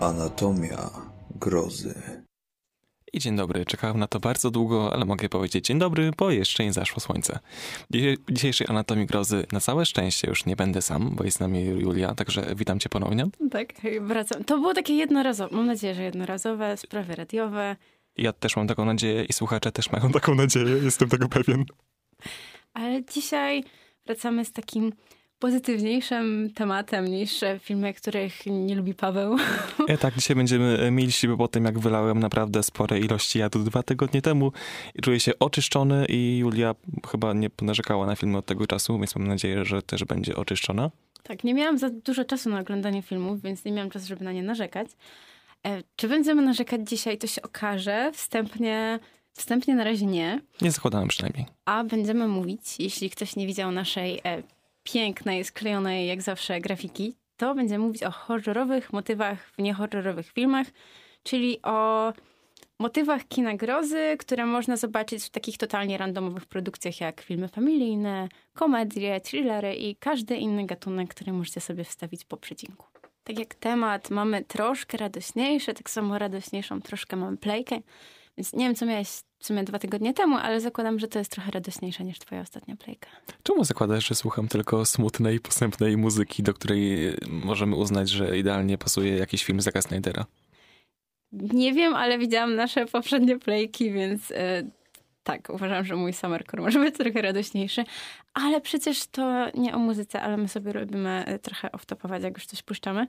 Anatomia grozy. I dzień dobry, czekałem na to bardzo długo, ale mogę powiedzieć dzień dobry, bo jeszcze nie zaszło słońce. W dzisiejszej Anatomii Grozy na całe szczęście już nie będę sam, bo jest z nami Julia, także witam cię ponownie. Tak, wracam. To było takie jednorazowe, mam nadzieję, że jednorazowe, sprawy radiowe. Ja też mam taką nadzieję i słuchacze też mają taką nadzieję, jestem tego pewien. Ale dzisiaj wracamy z takim pozytywniejszym tematem niż filmy, których nie lubi Paweł. Ja tak, dzisiaj będziemy milsi, bo po tym jak wylałem naprawdę spore ilości jadu dwa tygodnie temu czuję się oczyszczony i Julia chyba nie narzekała na filmy od tego czasu, więc mam nadzieję, że też będzie oczyszczona. Tak, nie miałam za dużo czasu na oglądanie filmów, więc nie miałam czasu, żeby na nie narzekać. E, czy będziemy narzekać dzisiaj, to się okaże. Wstępnie, wstępnie na razie nie. Nie zakładałem przynajmniej. A będziemy mówić, jeśli ktoś nie widział naszej e, pięknej, sklejonej jak zawsze grafiki, to będziemy mówić o horrorowych motywach w niehorrorowych filmach, czyli o motywach kina grozy, które można zobaczyć w takich totalnie randomowych produkcjach jak filmy familijne, komedie, thrillery i każdy inny gatunek, który możecie sobie wstawić po przecinku. Tak jak temat mamy troszkę radośniejszy, tak samo radośniejszą troszkę mamy playkę, więc nie wiem, co miałeś w sumie dwa tygodnie temu, ale zakładam, że to jest trochę radośniejsze niż twoja ostatnia playka. Czemu zakładasz, że słucham tylko smutnej, posępnej muzyki, do której możemy uznać, że idealnie pasuje jakiś film Zaka Snydera? Nie wiem, ale widziałam nasze poprzednie playki, więc yy, tak, uważam, że mój summercore może być trochę radośniejszy. Ale przecież to nie o muzyce, ale my sobie robimy e, trochę off-topować, jak już coś puszczamy.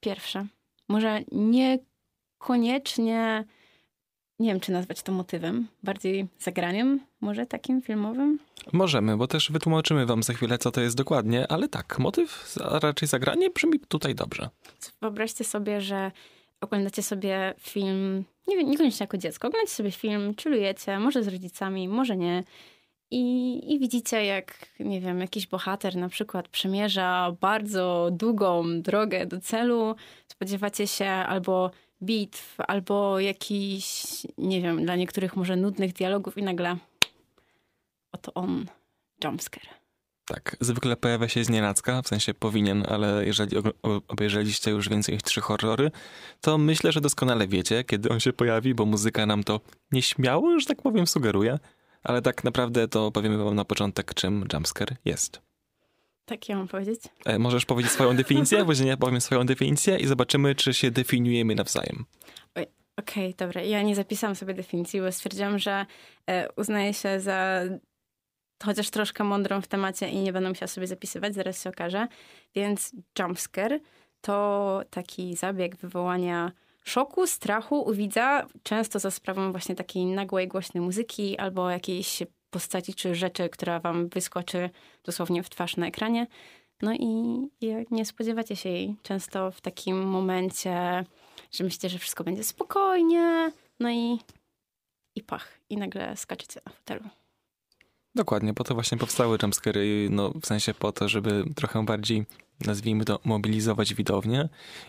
Pierwsze, może niekoniecznie nie wiem, czy nazwać to motywem, bardziej zagraniem, może takim filmowym? Możemy, bo też wytłumaczymy wam za chwilę, co to jest dokładnie, ale tak, motyw, a raczej zagranie brzmi tutaj dobrze. Wyobraźcie sobie, że oglądacie sobie film, nie wiem, niekoniecznie jako dziecko, oglądacie sobie film, czulujecie, może z rodzicami, może nie. I, I widzicie, jak, nie wiem, jakiś bohater na przykład przemierza bardzo długą drogę do celu. Spodziewacie się albo bitw albo jakiś, nie wiem, dla niektórych może nudnych dialogów i nagle oto on, jumpscare. Tak, zwykle pojawia się z w sensie powinien, ale jeżeli obejrzeliście już więcej niż trzy horrory, to myślę, że doskonale wiecie, kiedy on się pojawi, bo muzyka nam to nieśmiało, że tak powiem, sugeruje, ale tak naprawdę to powiemy wam na początek, czym jumpscare jest. Tak ja mam powiedzieć? E, możesz powiedzieć swoją definicję, później ja powiem swoją definicję i zobaczymy, czy się definiujemy nawzajem. Okej, okay, dobra. Ja nie zapisałam sobie definicji, bo stwierdziłam, że e, uznaję się za chociaż troszkę mądrą w temacie i nie będę musiała sobie zapisywać, zaraz się okaże. Więc jumpscare to taki zabieg wywołania szoku, strachu u widza, często za sprawą właśnie takiej nagłej, głośnej muzyki albo jakiejś postaci czy rzeczy, która wam wyskoczy dosłownie w twarz na ekranie. No i, nie spodziewacie się jej często w takim momencie, że myślicie, że wszystko będzie spokojnie, no i, i pach, i nagle skaczecie na fotelu. Dokładnie, po to właśnie powstały jumpscary, no w sensie po to, żeby trochę bardziej, nazwijmy to, mobilizować widownię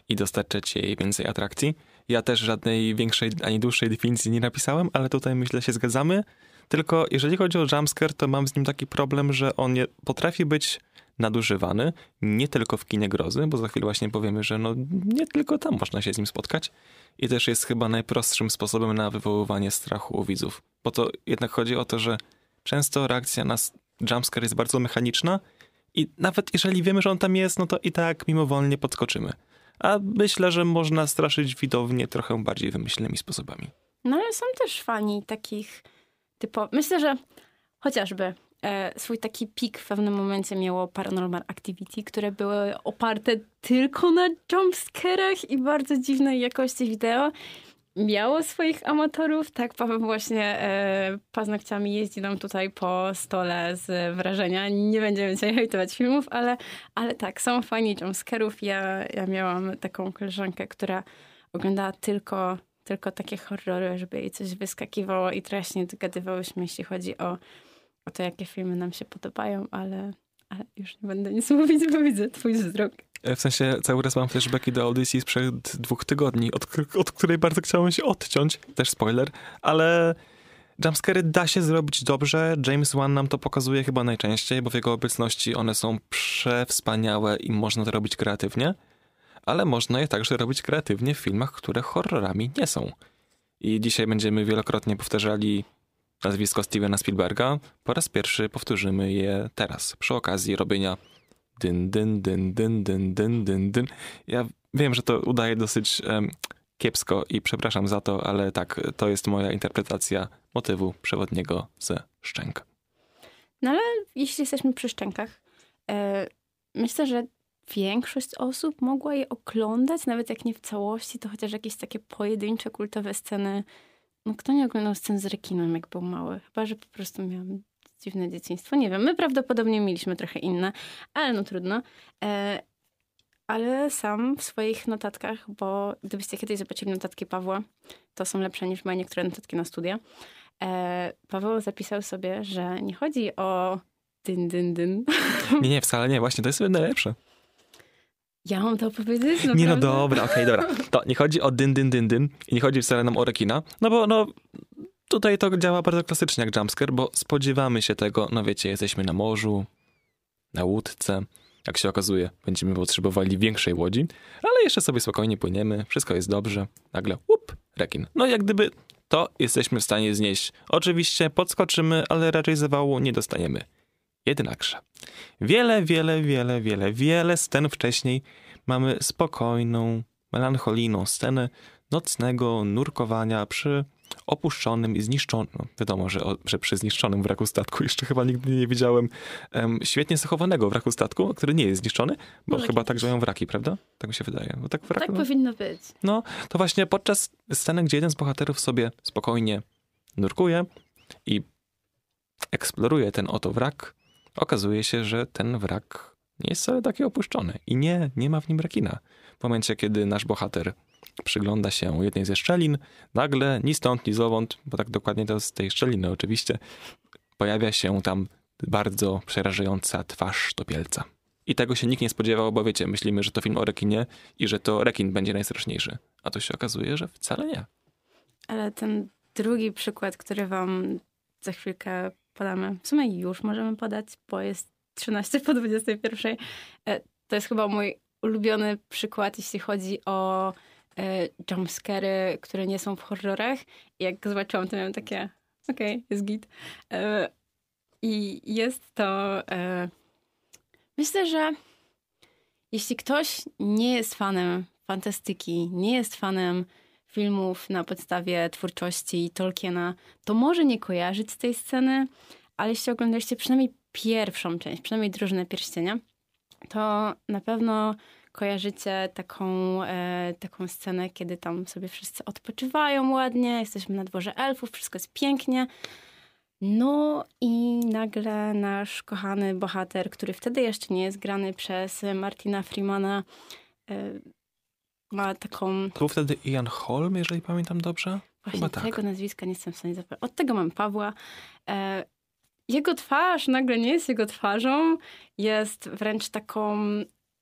i dostarczać jej więcej atrakcji. Ja też żadnej większej ani dłuższej definicji nie napisałem, ale tutaj myślę się zgadzamy. Tylko jeżeli chodzi o jumpscare, to mam z nim taki problem, że on nie potrafi być nadużywany, nie tylko w kinie grozy, bo za chwilę właśnie powiemy, że no nie tylko tam można się z nim spotkać i też jest chyba najprostszym sposobem na wywoływanie strachu u widzów. Bo to jednak chodzi o to, że często reakcja na jumpscare jest bardzo mechaniczna i nawet jeżeli wiemy, że on tam jest, no to i tak mimowolnie podskoczymy. A myślę, że można straszyć widownię trochę bardziej wymyślnymi sposobami. No ale są też fani takich typo... Myślę, że chociażby e, swój taki pik w pewnym momencie miało Paranormal Activity, które były oparte tylko na jumpscarach i bardzo dziwnej jakości wideo. Miało swoich amatorów, tak Paweł właśnie e, paznokciami jeździ nam tutaj po stole z wrażenia. Nie będziemy dzisiaj hejtować filmów, ale, ale tak, są fani jumpscarów. Ja, ja miałam taką koleżankę, która oglądała tylko tylko takie horrory, żeby jej coś wyskakiwało i nie dogadywałyśmy, jeśli chodzi o, o to, jakie filmy nam się podobają, ale, ale już nie będę nic mówić, bo widzę twój wzrok. E, w sensie cały czas mam flashbacki do audycji sprzed dwóch tygodni, od, od której bardzo chciałem się odciąć, też spoiler, ale Jumpscary da się zrobić dobrze. James Wan nam to pokazuje chyba najczęściej, bo w jego obecności one są przewspaniałe i można to robić kreatywnie, ale można je także robić kreatywnie w filmach, które horrorami nie są. I dzisiaj będziemy wielokrotnie powtarzali nazwisko Stevena Spielberga. Po raz pierwszy powtórzymy je teraz, przy okazji robienia dyn, dyn, dyn, dyn, dyn, dyn, dyn, dyn. Ja wiem, że to udaje dosyć um, kiepsko i przepraszam za to, ale tak, to jest moja interpretacja motywu przewodniego ze szczęk. No ale jeśli jesteśmy przy szczękach, e, myślę, że większość osób mogła je oglądać, nawet jak nie w całości, to chociaż jakieś takie pojedyncze, kultowe sceny. No kto nie oglądał scen z rekinem, jak był mały? Chyba, że po prostu miałam dziwne dzieciństwo. Nie wiem, my prawdopodobnie mieliśmy trochę inne, ale no trudno. E, ale sam w swoich notatkach, bo gdybyście kiedyś zobaczyli notatki Pawła, to są lepsze niż moje niektóre notatki na studia. E, Paweł zapisał sobie, że nie chodzi o dyn, dyn, dyn. Nie, nie, wcale nie. Właśnie to jest najlepsze. Ja mam to powiedzieć? Naprawdę? Nie no dobra, okej, okay, dobra. To nie chodzi o dyn, dyn, dyn, dyn i nie chodzi wcale nam o rekina, no bo no tutaj to działa bardzo klasycznie jak jumpscare, bo spodziewamy się tego, no wiecie, jesteśmy na morzu, na łódce, jak się okazuje, będziemy potrzebowali większej łodzi, ale jeszcze sobie spokojnie płyniemy, wszystko jest dobrze, nagle łup, rekin. No jak gdyby to jesteśmy w stanie znieść. Oczywiście podskoczymy, ale raczej zawału nie dostaniemy. Jednakże, wiele, wiele, wiele, wiele, wiele scen wcześniej mamy spokojną, melancholijną scenę nocnego nurkowania przy opuszczonym i zniszczonym. No, wiadomo, że, że przy zniszczonym wraku statku jeszcze chyba nigdy nie widziałem um, świetnie zachowanego wraku statku, który nie jest zniszczony, bo Może chyba tak żyją wraki, prawda? Tak mi się wydaje. Bo tak, wrak, tak no, powinno być. No, to właśnie podczas sceny, gdzie jeden z bohaterów sobie spokojnie nurkuje i eksploruje ten oto wrak, okazuje się, że ten wrak nie jest wcale taki opuszczony. I nie, nie ma w nim rekina. W momencie, kiedy nasz bohater przygląda się jednej ze szczelin, nagle ni stąd, ni zowąd, bo tak dokładnie to z tej szczeliny oczywiście, pojawia się tam bardzo przerażająca twarz topielca. I tego się nikt nie spodziewał, bo wiecie, myślimy, że to film o rekinie i że to rekin będzie najstraszniejszy. A to się okazuje, że wcale nie. Ale ten drugi przykład, który wam za chwilkę podamy, w sumie już możemy podać, bo jest 13 po 21. E, to jest chyba mój ulubiony przykład, jeśli chodzi o e, jumpscary, które nie są w horrorach. Jak zobaczyłam, to miałam takie, okej, okay, jest git. E, I jest to... Myślę, że jeśli ktoś nie jest fanem fantastyki, nie jest fanem filmów na podstawie twórczości Tolkiena, to może nie kojarzyć tej sceny, ale jeśli oglądaliście przynajmniej pierwszą część, przynajmniej Drużynę Pierścienia, to na pewno kojarzycie taką, e, taką scenę, kiedy tam sobie wszyscy odpoczywają ładnie, jesteśmy na dworze elfów, wszystko jest pięknie. No i nagle nasz kochany bohater, który wtedy jeszcze nie jest grany przez Martina Freemana, e, ma taką... To był wtedy Ian Holm, jeżeli pamiętam dobrze? Właśnie Chyba tego tak. nazwiska nie jestem w stanie zapamiętać. Od tego mam Pawła. E, jego twarz nagle nie jest jego twarzą, jest wręcz taką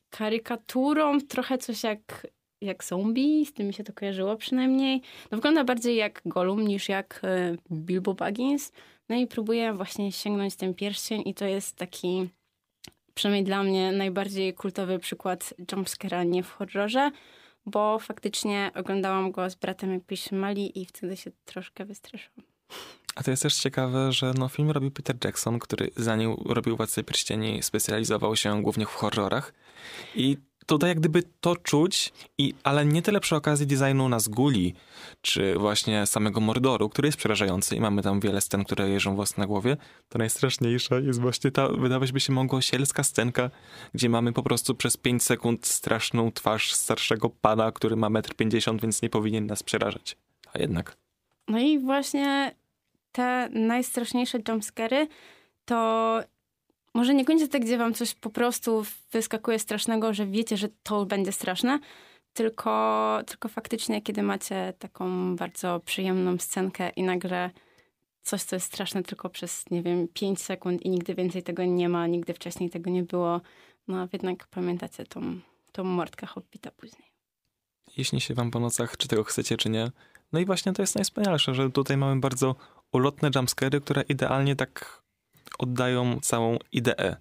karykaturą, trochę coś jak, jak zombie, z tym mi się to kojarzyło przynajmniej. No, wygląda bardziej jak Gollum niż jak e, Bilbo Baggins. No i próbuję właśnie sięgnąć ten pierścień i to jest taki, przynajmniej dla mnie, najbardziej kultowy przykład jumpscare'a nie w horrorze, bo faktycznie oglądałam go z bratem jak byliśmy mali i wtedy się troszkę wystraszyłam. A to jest też ciekawe, że no, film robił Peter Jackson, który zanim robił Władcę Pierścieni specjalizował się głównie w horrorach. I tutaj jak gdyby to czuć, i, ale nie tyle przy okazji designu Nazguli, czy właśnie samego Mordoru, który jest przerażający i mamy tam wiele scen, które jeżdżą włos na głowie, to najstraszniejsza jest właśnie ta, wydawać by się mogło, sielska scenka, gdzie mamy po prostu przez 5 sekund straszną twarz starszego pana, który ma 1,50 m, więc nie powinien nas przerażać. A jednak. No i właśnie te najstraszniejsze jumpscary to może nie kończę tak, gdzie wam coś po prostu wyskakuje strasznego, że wiecie, że to będzie straszne, tylko, tylko faktycznie, kiedy macie taką bardzo przyjemną scenkę i nagle coś, co jest straszne tylko przez, nie wiem, 5 sekund i nigdy więcej tego nie ma, nigdy wcześniej tego nie było, no jednak pamiętacie tą, tą mordkę Hobbita później. Jeśli się wam po nocach, czy tego chcecie, czy nie. No i właśnie to jest najwspanialsze, że tutaj mamy bardzo ulotne jumpscary, które idealnie tak oddają całą ideę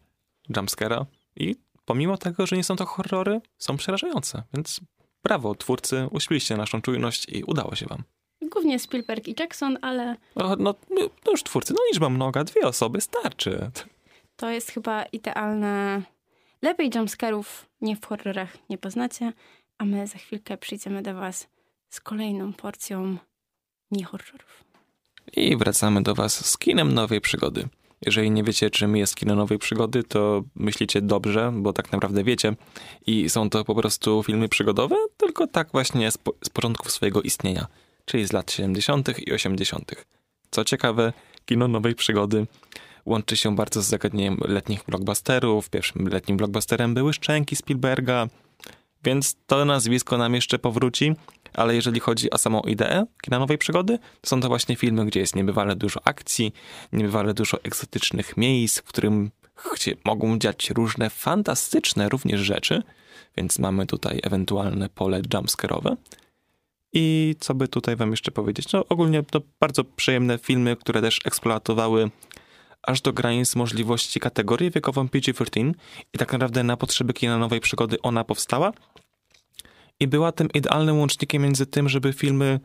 jumpscara i pomimo tego, że nie są to horrory, są przerażające, więc brawo, twórcy, uśpiliście naszą czujność i udało się wam. Głównie Spielberg i Jackson, ale No, no, no już twórcy, no liczba mnoga, dwie osoby, starczy. to jest chyba idealne. Lepiej jumpscarów nie w horrorach nie poznacie, a my za chwilkę przyjdziemy do was z kolejną porcją nie-horrorów. I wracamy do was z kinem nowej przygody. Jeżeli nie wiecie, czym jest kino nowej przygody, to myślicie dobrze, bo tak naprawdę wiecie. I są to po prostu filmy przygodowe, tylko tak właśnie z, po, z początków swojego istnienia, czyli z lat 70. i 80. Co ciekawe, kino nowej przygody łączy się bardzo z zagadnieniem letnich blockbusterów. Pierwszym letnim blockbusterem były Szczęki Spielberga, więc to nazwisko nam jeszcze powróci. Ale jeżeli chodzi o samą ideę kina nowej przygody, to są to właśnie filmy, gdzie jest niebywale dużo akcji, niebywale dużo egzotycznych miejsc, w którym mogą dziać różne fantastyczne również rzeczy, więc mamy tutaj ewentualne pole jumpscare'owe. I co by tutaj wam jeszcze powiedzieć? No ogólnie to bardzo przyjemne filmy, które też eksploatowały aż do granic możliwości kategorii wiekową PG-13 i tak naprawdę na potrzeby kina nowej przygody ona powstała i była tym idealnym łącznikiem między tym, żeby filmy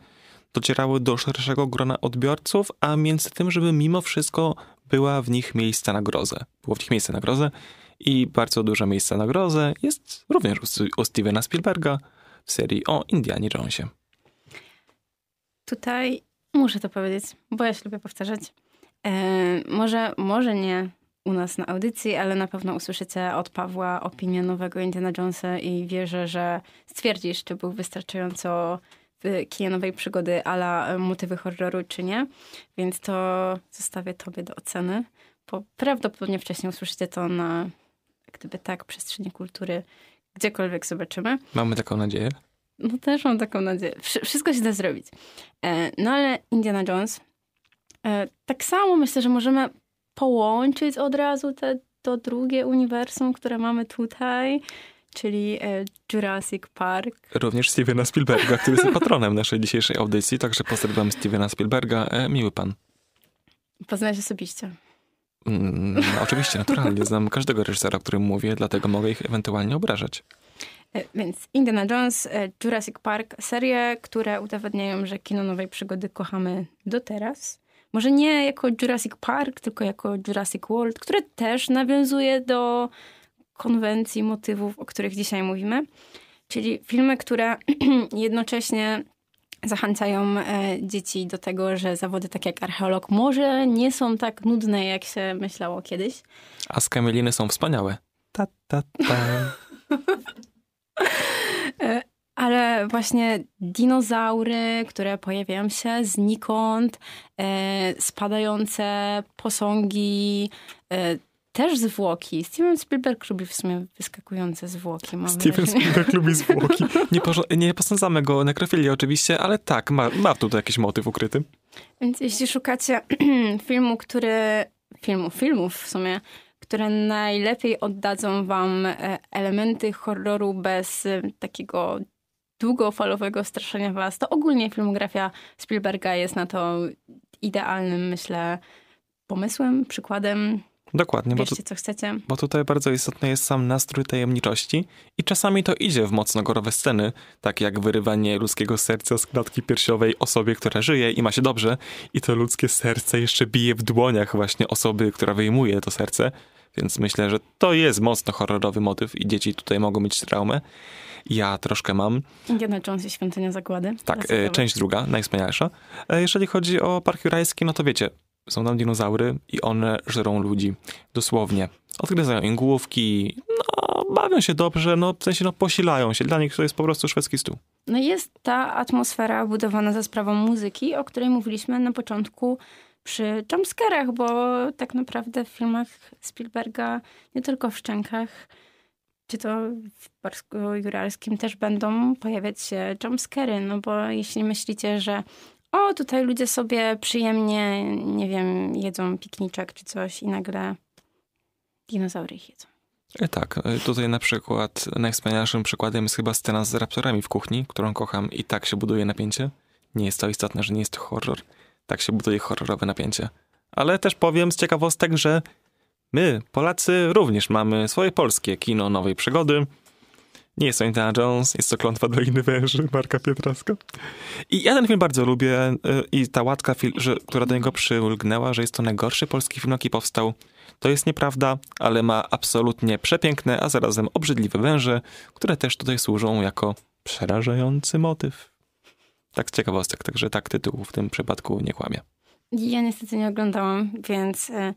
docierały do szerszego grona odbiorców, a między tym, żeby mimo wszystko była w nich miejsce na grozę. Było w nich miejsce na grozę i bardzo dużo miejsca na grozę jest również u, Stevena Spielberga w serii o Indianie Jonesie. Tutaj muszę to powiedzieć, bo ja się lubię powtarzać. E, może, może nie u nas na audycji, ale na pewno usłyszycie od Pawła opinię nowego Indiana Jonesa i wierzę, że stwierdzisz, czy był wystarczająco w kinie nowej przygody ala motywy horroru, czy nie. Więc to zostawię tobie do oceny. Bo prawdopodobnie wcześniej usłyszycie to na, gdyby tak, przestrzeni kultury, gdziekolwiek zobaczymy. Mamy taką nadzieję. No też mam taką nadzieję. Wszystko się da zrobić. E, no ale Indiana Jones. E, tak samo myślę, że możemy połączyć od razu te, to drugie uniwersum, które mamy tutaj, czyli e, Jurassic Park. Również Stevena Spielberga, który jest patronem naszej dzisiejszej audycji, także pozdrawiam Stevena Spielberga. Miły pan. Poznałeś osobiście. Mm, oczywiście, naturalnie. Znam każdego reżysera, o którym mówię, dlatego mogę ich ewentualnie obrażać. Więc Indiana Jones, Jurassic Park, serie, które udowadniają, że kino nowej przygody kochamy do teraz. Może nie jako Jurassic Park, tylko jako Jurassic World, które też nawiązuje do konwencji, motywów, o których dzisiaj mówimy. Czyli filmy, które jednocześnie zachęcają dzieci do tego, że zawody takie jak archeolog może nie są tak nudne, jak się myślało kiedyś. A skamieliny są wspaniałe. Ta, ta, ta. Ale właśnie dinozaury, które pojawiają się znikąd, e, spadające posągi, e, też zwłoki. Steven Spielberg lubi w sumie wyskakujące zwłoki. Mam Steven wrażenie. Spielberg lubi zwłoki. Nie, porzo- nie posądzamy go o nekrofilię oczywiście, ale tak, ma, ma tutaj jakiś motyw ukryty. Więc jeśli szukacie filmu, który... Filmu, filmów w sumie, które najlepiej oddadzą wam e, elementy horroru bez takiego długofalowego straszenia was, to ogólnie filmografia Spielberga jest na to idealnym, myślę, pomysłem, przykładem. Dokładnie, bo, tu, Bierzcie, co chcecie. bo tutaj bardzo istotny jest sam nastrój tajemniczości i czasami to idzie w mocno gorowe sceny, tak jak wyrywanie ludzkiego serca z klatki piersiowej osobie, która żyje i ma się dobrze i to ludzkie serce jeszcze bije w dłoniach właśnie osoby, która wyjmuje to serce, więc myślę, że to jest mocno horrorowy motyw i dzieci tutaj mogą mieć traumę. Ja troszkę mam. Indiana Jones i Świątynia Zagłady. Tak, e, część druga, najwspanialsza. E, Jeżeli chodzi o Park Jurajski, no to wiecie, są tam dinozaury i one żerą ludzi. Dosłownie. Odgryzają im główki, no, bawią się dobrze, no w sensie, no posilają się. Dla nich to jest po prostu szwedzki stół. No jest ta atmosfera budowana za sprawą muzyki, o której mówiliśmy na początku przy jumpscarach, bo tak naprawdę w filmach Spielberga, nie tylko w Szczękach, czy to w Parsku Juralskim też będą pojawiać się jumpscary, no bo jeśli myślicie, że o, tutaj ludzie sobie przyjemnie, nie wiem, jedzą pikniczek czy coś i nagle dinozaury ich jedzą. E, Tak, e, tutaj na przykład najwspanialszym przykładem jest chyba scena z raptorami w kuchni, którą kocham i tak się buduje napięcie. Nie jest to istotne, że nie jest to horror. Tak się buduje horrorowe napięcie. Ale też powiem z ciekawostek, że my, Polacy, również mamy swoje polskie kino nowej przygody. Nie jest to Indiana Jones, jest to Klątwa Doliny Węży Marka Pietraska. I ja ten film bardzo lubię y, i ta łatka, że, która do niego przylgnęła, że jest to najgorszy polski film, jaki powstał, to jest nieprawda, ale ma absolutnie przepiękne, a zarazem obrzydliwe węże, które też tutaj służą jako przerażający motyw. Tak z ciekawostek, także tak tytuł w tym przypadku nie kłamie. Ja niestety nie oglądałam, więc e,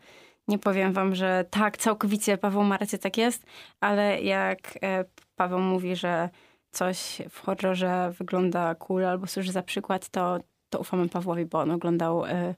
nie powiem wam, że tak, całkowicie Paweł ma rację, tak jest, ale jak e, Paweł mówi, że coś w horrorze wygląda cool albo służy za przykład, to, to ufamy Pawłowi, bo on oglądał e,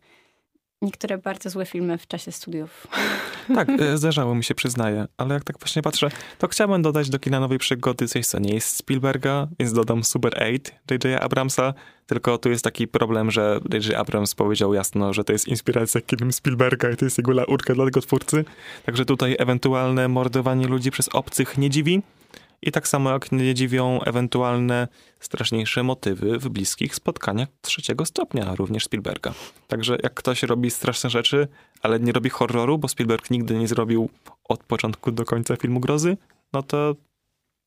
niektóre bardzo złe filmy w czasie studiów. Tak, e, zdarzało mi się, przyznaję. Ale jak tak właśnie patrzę, to chciałbym dodać do kina nowej przygody coś, co nie jest Spielberga, więc dodam Super 8 J.J. Abramsa, tylko tu jest taki problem, że J.J. Abrams powiedział jasno, że to jest inspiracja kinem Spielberga i to jest jego laurka dla tego twórcy. Także tutaj ewentualne mordowanie ludzi przez obcych nie dziwi. I tak samo jak nie dziwią ewentualne straszniejsze motywy w bliskich spotkaniach trzeciego stopnia, również Spielberga. Także jak ktoś robi straszne rzeczy, ale nie robi horroru, bo Spielberg nigdy nie zrobił od początku do końca filmu grozy, no to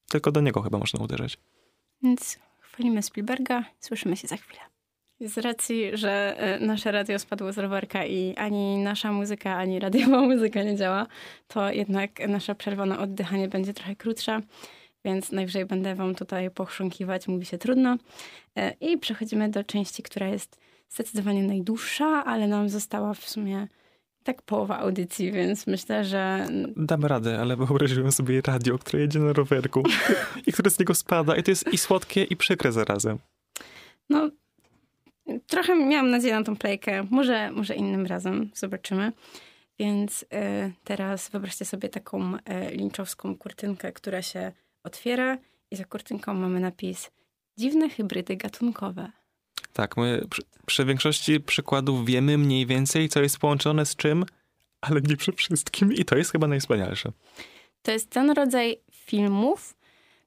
tylko do niego chyba można uderzyć. Więc chwalimy Spielberga, słyszymy się za chwilę. Z racji, że e, nasze radio spadło z rowerka i ani nasza muzyka, ani radiowa muzyka nie działa, to jednak nasza przerwa na oddychanie będzie trochę krótsza więc najwyżej będę wam tutaj pochrząkiwać, mówi się trudno. E, I przechodzimy do części, która jest zdecydowanie najdłuższa, ale nam została w sumie tak połowa audycji, więc myślę, że... Damy radę, ale wyobraziłem sobie radio, które jedzie na rowerku i które z niego spada i to jest i słodkie, i przykre zarazem. No, trochę miałam nadzieję na tą playkę. Może, może innym razem, zobaczymy. Więc y, teraz wyobraźcie sobie taką y, linczowską kurtynkę, która się otwiera i za kurtynką mamy napis dziwne hybrydy gatunkowe. Tak, my przy, przy, większości przykładów wiemy mniej więcej, co jest połączone z czym, ale nie przy wszystkim i to jest chyba najwspanialsze. To jest ten rodzaj filmów,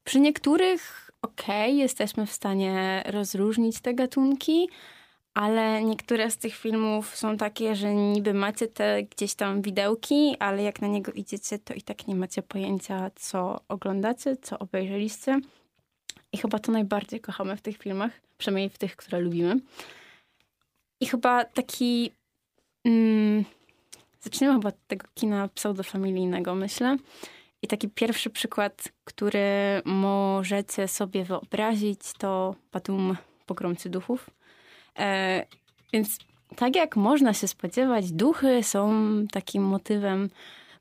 przy niektórych okej, okay, jesteśmy w stanie rozróżnić te gatunki, ale niektóre z tych filmów są takie, że niby macie te gdzieś tam widełki, ale jak na niego idziecie, to i tak nie macie pojęcia, co oglądacie, co obejrzeliście. I chyba to najbardziej kochamy w tych filmach, przynajmniej w tych, które lubimy. I chyba taki. Mm, zaczniemy chyba od tego kina pseudofamilijnego, myślę. I taki pierwszy przykład, który możecie sobie wyobrazić, to Patum Pogromcy Duchów. E, więc tak jak można się spodziewać, duchy są takim motywem,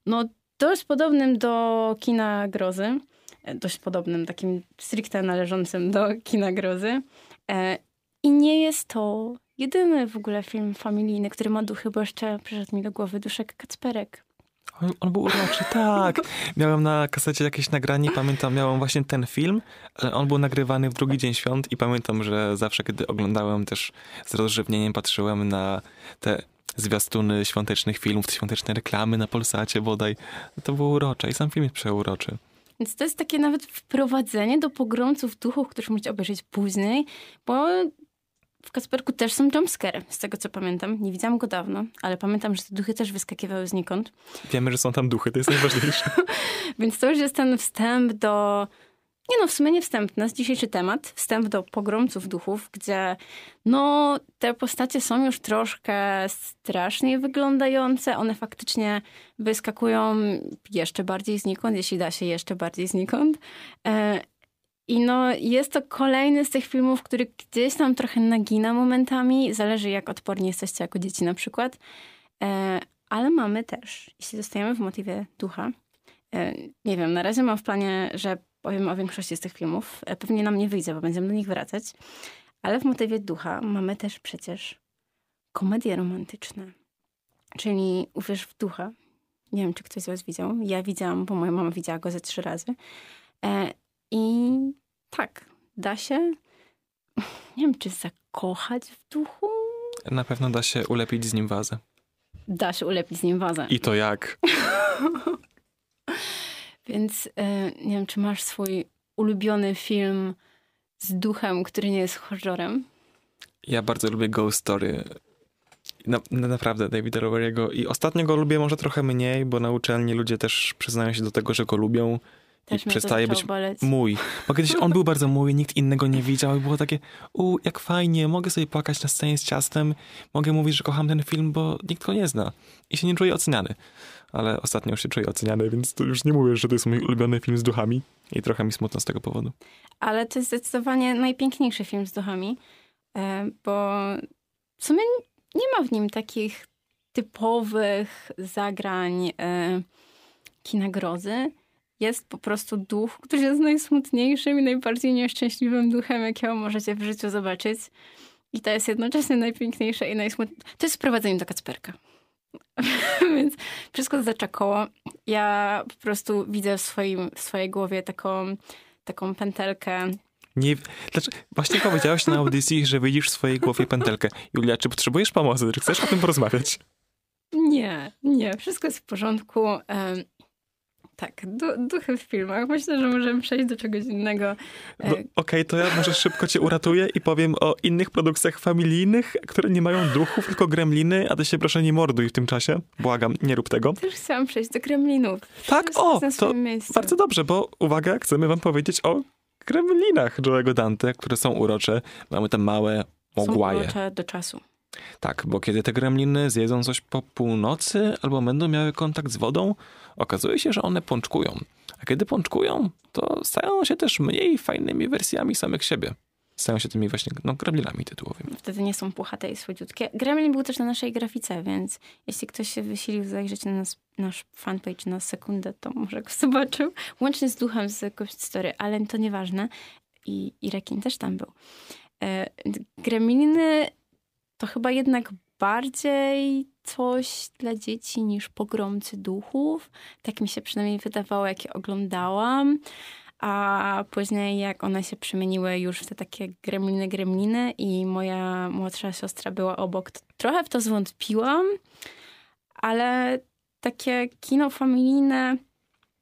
no dość podobnym do kina grozy. E, dość podobnym, takim stricte należącym do kina grozy. E, I nie jest to jedyny w ogóle film familijny, który ma duchy, bo jeszcze przyszedł mi do głowy Duszek Kacperek. On, on, był uroczy, tak. Miałem na kasecie jakieś nagranie, pamiętam, miałem właśnie ten film, ale on był nagrywany w drugi dzień świąt i pamiętam, że zawsze, kiedy oglądałem też z rozrzewnieniem, patrzyłem na te zwiastuny świątecznych filmów, świąteczne reklamy na Polsacie bodaj. To było urocze i sam film jest przeuroczy. Więc to jest takie nawet wprowadzenie do pogromców duchów, których możecie obejrzeć później, bo w Kasperku też są jumpscare, z tego co pamiętam. Nie widziałam go dawno, ale pamiętam, że te duchy też wyskakiwały znikąd. Wiemy, że są tam duchy, to jest najważniejsze. Więc to już jest ten wstęp do... Nie no, w sumie nie wstęp, nasz dzisiejszy temat. Wstęp do pogromców duchów, gdzie no, te postacie są już troszkę strasznie wyglądające. One faktycznie wyskakują jeszcze bardziej znikąd, jeśli da się jeszcze bardziej znikąd. E, i no, jest to kolejny z tych filmów, który gdzieś tam trochę nagina momentami. Zależy, jak odporni jesteście jako dzieci na przykład. E, ale mamy też, jeśli zostajemy w motywie ducha, e, nie wiem, na razie mam w planie, że powiem o większości z tych filmów. E, pewnie nam nie wyjdzie, bo będziemy do nich wracać. Ale w motywie ducha mamy też przecież komedie romantyczne. Czyli Uwierz w ducha. Nie wiem, czy ktoś z was widział. Ja widziałam, bo moja mama widziała go ze trzy razy. I tak, da się, nie wiem, czy zakochać w duchu? Na pewno da się ulepić z nim wazę. Da się ulepić z nim wazę. I to jak? Więc e, nie wiem, czy masz swój ulubiony film z duchem, który nie jest horrorem? Ja bardzo lubię Ghost Story. No naprawdę Davida Roveriego i ostatnio go lubię może trochę mniej, bo na uczelni ludzie też przyznają się do tego, że go lubią Też i przestaje być boleć. mój. Bo kiedyś on był bardzo mój, nikt innego nie widział i było takie, u, jak fajnie, mogę sobie płakać na scenie z ciastem, mogę mówić, że kocham ten film, bo nikt go nie zna i się nie czuję oceniany. Ale ostatnio już się czuję oceniany, więc to już nie mówię, że to jest mój ulubiony film z duchami i trochę mi smutno z tego powodu. Ale to jest zdecydowanie najpiękniejszy film z duchami, e, bo w sumie nie ma w nim takich typowych zagrań e, kina grozy. Jest po prostu duch, który jest najsmutniejszym i najbardziej nieszczęśliwym duchem, jakiego możecie w życiu zobaczyć. I to jest jednocześnie najpiękniejsze i najsmutniejsze. To jest wprowadzenie do Kacperka. Więc wszystko zacza koło. Ja po prostu widzę w, swoim, w swojej głowie taką, taką pętelkę Nie, właśnie powiedziałaś na audycji, że widzisz w swojej głowie pętelkę. Julia, czy potrzebujesz pomocy? Czy chcesz o tym porozmawiać? Nie, nie, wszystko jest w porządku. Tak, du duchy w filmach. Myślę, że możemy przejść do czegoś innego. E, No, Okej, to ja może szybko cię uratuję i powiem o innych produkcjach familijnych, które nie mają duchów, tylko gremliny, a ty się proszę nie morduj w tym czasie. Błagam, nie rób tego. Też chciałam przejść do Gremlinów. Tak, o, to swoim miejscu. bardzo dobrze, bo uwaga, chcemy wam powiedzieć o gremlinach Joe'ego Dante, które są urocze. Mamy te małe Są mogłaje. urocze do czasu. Tak, bo kiedy te gremliny zjedzą coś po północy albo będą miały kontakt z wodą, okazuje się, że one pączkują. A kiedy pączkują, to stają się też mniej fajnymi wersjami samych siebie. Stają się tymi właśnie no, gremlinami tytułowymi. Wtedy nie są puchate i słodziutkie. Gremlin był też na naszej grafice, więc jeśli ktoś się wysilił zajrzeć na nas, nasz fanpage na sekundę, to może go zobaczył. Łącznie z duchem z Ghost Story, ale to nieważne. I, i rekin też tam był. E, gremliny to chyba jednak bardziej coś dla dzieci niż pogromcy duchów. Tak mi się przynajmniej wydawało, jak je oglądałam. A później, jak one się przemieniły już w te takie gremliny, gremliny i moja młodsza siostra była obok, to trochę w to zwątpiłam, ale takie kino familijne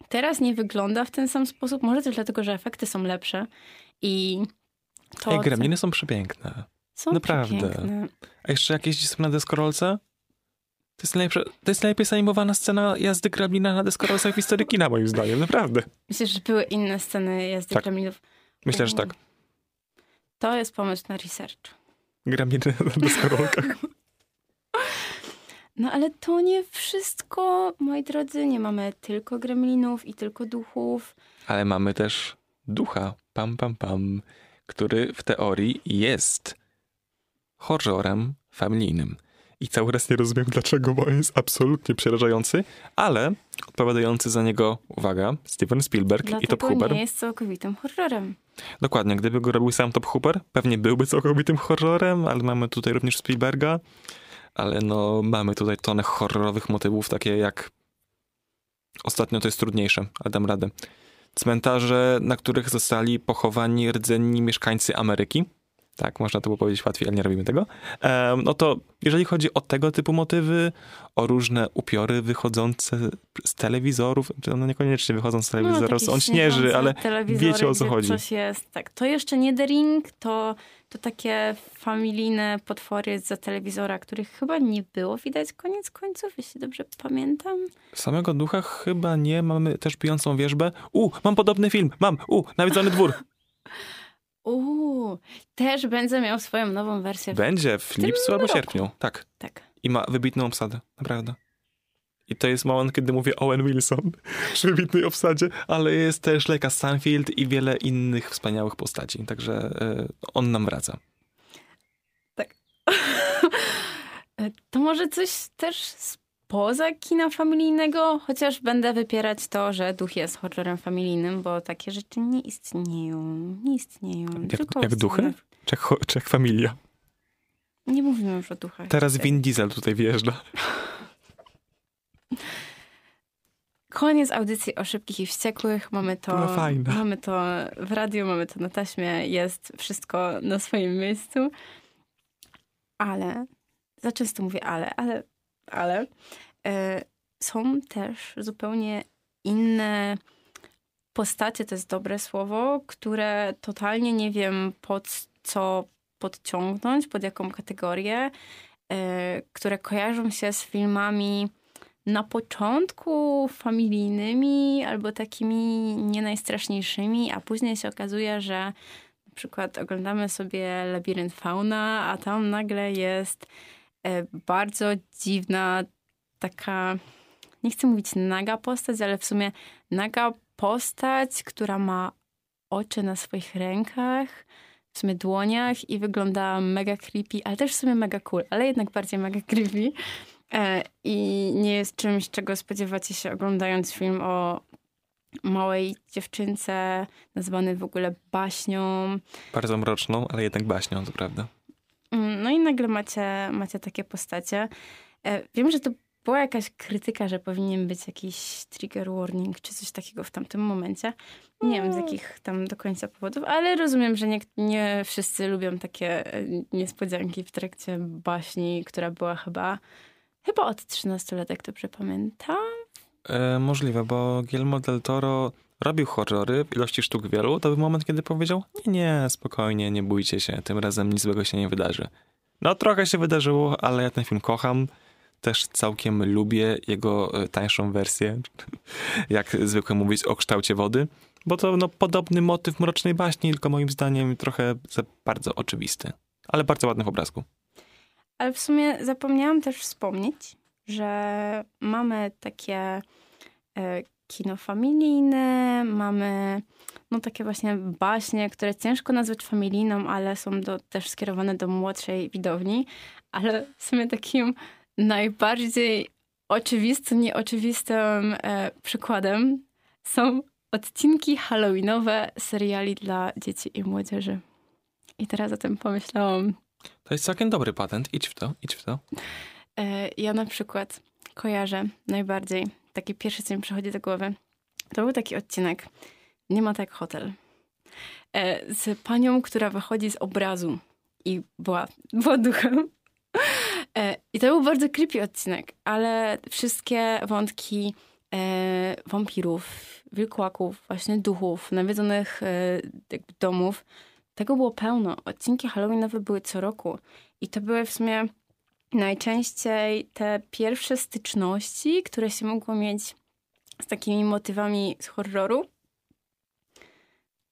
teraz nie wygląda w ten sam sposób. Może też dlatego, że efekty są lepsze i to Ej, gremliny są przepiękne. Są naprawdę. piękne. A jeszcze jak jeździ sobie na deskorolce? To jest, najlepsze, to jest najlepiej zanimowana scena jazdy gremlina na deskorolce w historii kina, moim zdaniem. Naprawdę. Myślę, że były inne sceny jazdy Tak. gremlinów. Myślę, że tak. To jest pomysł na research. Gremliny na deskorolkach. No ale to nie wszystko, moi drodzy. Nie mamy tylko gremlinów i tylko duchów. Ale mamy też ducha, pam pam pam, który w teorii jest horrorem familijnym. I cały raz nie rozumiem dlaczego, bo on jest absolutnie przerażający, ale odpowiadający za niego, uwaga, Steven Spielberg i Top Dlatego Hooper. nie jest całkowitym horrorem. Dokładnie, gdyby go robił sam Top Hooper, pewnie byłby całkowitym horrorem, ale mamy tutaj również Spielberga, ale no mamy tutaj tonę horrorowych motywów, takie jak ostatnio to jest trudniejsze, ale dam radę. Cmentarze, na których zostali pochowani rdzenni mieszkańcy Ameryki. Tak, można to było powiedzieć łatwiej, ale nie robimy tego. No to jeżeli chodzi o tego typu motywy, o różne upiory wychodzące z telewizorów, czy one niekoniecznie wychodzą z telewizorów, No, on śnieży, ale wiecie, o co chodzi. Coś jest, tak. To jeszcze nie The Ring, to, to takie familijne potwory za telewizora, których chyba nie było widać koniec końców, jeśli dobrze pamiętam. Samego ducha chyba nie. Mamy też pijącą wierzbę. U, mam podobny film. Mam. U, nawiedzony dwór. Uuu, też będzie miał swoją nową wersję. Będzie w tym lipcu albo roku. sierpniu. Tak. Tak. I ma wybitną obsadę. Naprawdę. I to jest moment, kiedy mówię Owen Wilson przy wybitnej obsadzie, ale jest też Leka Stanfield i wiele innych wspaniałych postaci. Także e, on nam wraca. To może coś też spoza kina familijnego, chociaż będę wypierać to, że duch jest horrorem familijnym, bo takie rzeczy nie istnieją. Nie istnieją. Jak, Tylko jak duchy? Czy jak, familia? Nie mówimy już o duchach. Teraz Vin Diesel tutaj wjeżdża. Koniec audycji o szybkich i wściekłych. Mamy to, Była fajna. mamy to w radiu, mamy to na taśmie. Jest wszystko na swoim miejscu. Ale, za często mówię ale, ale, ale e, są też zupełnie inne postacie, to jest dobre słowo, które totalnie nie wiem pod co podciągnąć, pod jaką kategorię. e, które kojarzą się z filmami na początku familijnymi albo takimi nie najstraszniejszymi, a później się okazuje, że na przykład oglądamy sobie Labirynt Fauna, a tam nagle jest bardzo dziwna, taka, nie chcę mówić naga postać, ale w sumie naga postać, która ma oczy na swoich rękach, w sumie dłoniach i wygląda mega creepy, ale też w sumie mega cool, ale jednak bardziej mega creepy. E, I nie jest czymś, czego spodziewacie się oglądając film o małej dziewczynce, nazwany w ogóle baśnią. Bardzo mroczną, ale jednak baśnią, to prawda. Mm, no i nagle macie, macie takie postacie. E, wiem, że to była jakaś krytyka, że powinien być jakiś trigger warning czy coś takiego w tamtym momencie. Nie wiem z mm. jakich tam do końca powodów, ale rozumiem, że nie, nie wszyscy lubią takie e, niespodzianki w trakcie baśni, która była chyba chyba od 13 lat, jak dobrze pamiętam. E, możliwe, bo Guillermo del Toro robił horrory w ilości sztuk wielu. To był moment, kiedy powiedział, nie, nie, spokojnie, nie bójcie się, tym razem nic złego się nie wydarzy. No trochę się wydarzyło, ale ja ten film kocham też całkiem lubię jego e, tańszą wersję, jak zwykle mówić o kształcie wody, bo to no, podobny motyw mrocznej baśni, tylko moim zdaniem trochę bardzo oczywisty, ale bardzo ładny w obrazku. Ale w sumie zapomniałam też wspomnieć, że mamy takie e, kino familijne, mamy no takie właśnie baśnie, które ciężko nazwać familijną, ale są do, też skierowane do młodszej widowni, ale w sumie takim najbardziej oczywistym, nieoczywistym e, przykładem są odcinki halloweenowe seriali dla dzieci i młodzieży. I teraz o tym pomyślałam. To jest całkiem dobry patent. Idź w to, idź w to. E, ja na przykład kojarzę najbardziej, taki pierwszy, co mi przychodzi do głowy, to był taki odcinek, nie ma tak hotel, e, z panią, która wychodzi z obrazu i była, była duchem. E, I to był bardzo creepy odcinek, ale wszystkie wątki e, wampirów, wilkłaków, właśnie duchów, nawiedzonych e, domów, tego było pełno. Odcinki Halloweenowe były co roku i to były w sumie najczęściej te pierwsze styczności, które się mogło mieć z takimi motywami z horroru.